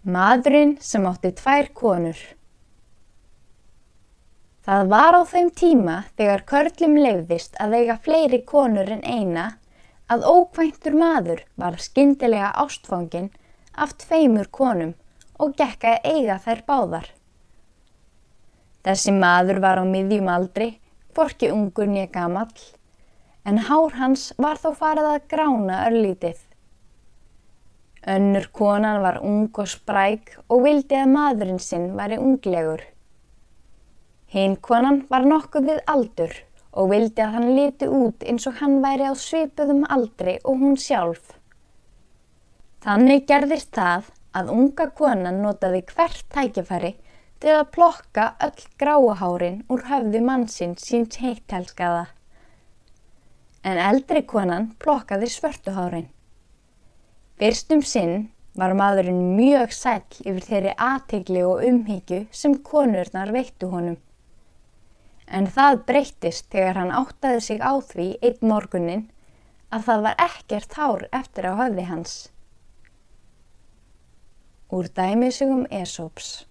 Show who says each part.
Speaker 1: Maðurinn sem átti tvær konur. Það var á þeim tíma þegar körlum leiðist að eiga fleiri konur en eina að ókvæntur maður var skyndilega ástfangin af tveimur konum og gekk að eiga þær báðar. Þessi maður var á miðjum aldri, forki ungur nýja gamall, en hár hans var þó farið að grána örlítið. Önnur konan var ung og spræk og vildi að maðurinn sinn væri unglegur. Hinn konan var nokkuð við aldur og vildi að hann liti út eins og hann væri á svipuðum aldri og hún sjálf. Þannig gerðist það að unga konan notaði hvert tækifæri til að plokka öll gráahárin úr höfðu mannsinn síns heittelskaða. En eldri konan plokkaði svörtuhárin. Fyrstum sinn var maðurinn mjög sæl yfir þeirri aðtegli og umhyggju sem konurnar veittu honum. En það breyttist þegar hann áttaði sig á því einn morgunin að það var ekkert hár eftir á höfði hans. Úr dæmisugum Esops